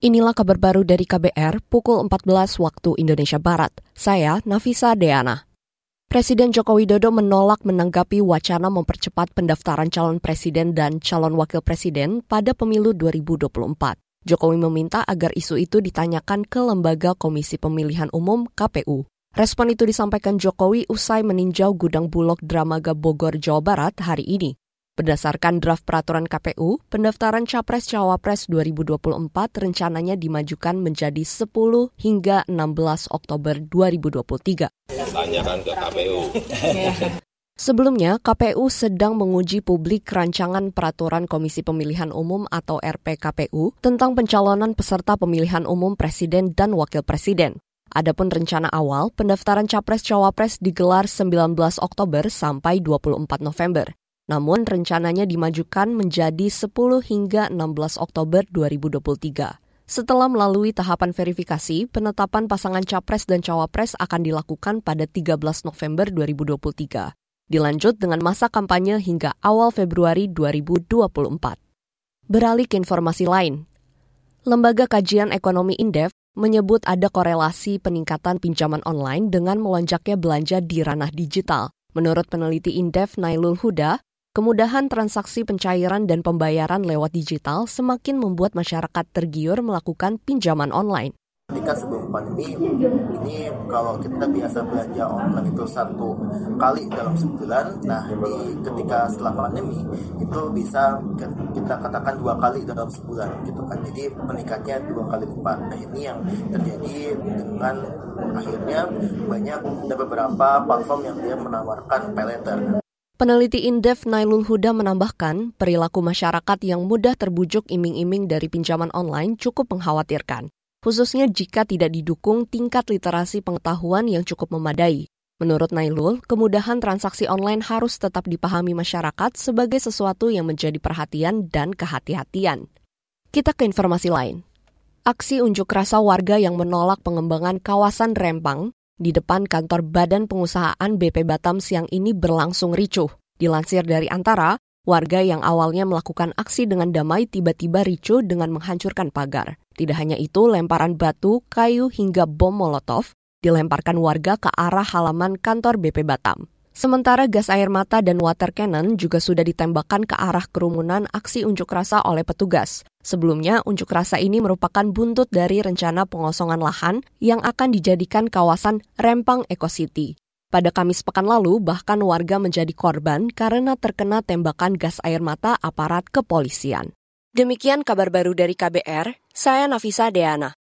Inilah kabar baru dari KBR pukul 14 waktu Indonesia Barat. Saya Nafisa Deana. Presiden Joko Widodo menolak menanggapi wacana mempercepat pendaftaran calon presiden dan calon wakil presiden pada pemilu 2024. Jokowi meminta agar isu itu ditanyakan ke Lembaga Komisi Pemilihan Umum KPU. Respon itu disampaikan Jokowi usai meninjau gudang Bulog Dramaga Bogor, Jawa Barat hari ini. Berdasarkan draft peraturan KPU, pendaftaran Capres-Cawapres 2024 rencananya dimajukan menjadi 10 hingga 16 Oktober 2023. Tanyakan ke KPU. Sebelumnya, KPU sedang menguji publik rancangan peraturan Komisi Pemilihan Umum atau RPKPU tentang pencalonan peserta pemilihan umum presiden dan wakil presiden. Adapun rencana awal, pendaftaran Capres-Cawapres digelar 19 Oktober sampai 24 November namun rencananya dimajukan menjadi 10 hingga 16 Oktober 2023. Setelah melalui tahapan verifikasi, penetapan pasangan capres dan cawapres akan dilakukan pada 13 November 2023. Dilanjut dengan masa kampanye hingga awal Februari 2024. Beralih ke informasi lain, Lembaga Kajian Ekonomi Indef menyebut ada korelasi peningkatan pinjaman online dengan melonjaknya belanja di ranah digital. Menurut peneliti Indef Nailul Huda, Kemudahan transaksi pencairan dan pembayaran lewat digital semakin membuat masyarakat tergiur melakukan pinjaman online. Ketika sebelum pandemi, ini kalau kita biasa belanja online itu satu kali dalam sebulan, nah di ketika setelah pandemi itu bisa kita katakan dua kali dalam sebulan gitu kan. Jadi meningkatnya dua kali lipat. Nah ini yang terjadi dengan akhirnya banyak ada beberapa platform yang dia menawarkan pay letter. Peneliti Indef Nailul Huda menambahkan, perilaku masyarakat yang mudah terbujuk iming-iming dari pinjaman online cukup mengkhawatirkan, khususnya jika tidak didukung tingkat literasi pengetahuan yang cukup memadai. Menurut Nailul, kemudahan transaksi online harus tetap dipahami masyarakat sebagai sesuatu yang menjadi perhatian dan kehati-hatian. Kita ke informasi lain. Aksi unjuk rasa warga yang menolak pengembangan kawasan Rempang di depan kantor Badan Pengusahaan BP Batam siang ini berlangsung ricuh. Dilansir dari Antara, warga yang awalnya melakukan aksi dengan damai tiba-tiba ricuh dengan menghancurkan pagar. Tidak hanya itu, lemparan batu, kayu hingga bom molotov dilemparkan warga ke arah halaman kantor BP Batam. Sementara gas air mata dan water cannon juga sudah ditembakkan ke arah kerumunan aksi unjuk rasa oleh petugas. Sebelumnya, unjuk rasa ini merupakan buntut dari rencana pengosongan lahan yang akan dijadikan kawasan Rempang Eco City. Pada Kamis pekan lalu, bahkan warga menjadi korban karena terkena tembakan gas air mata aparat kepolisian. Demikian kabar baru dari KBR, saya Nafisa Deana.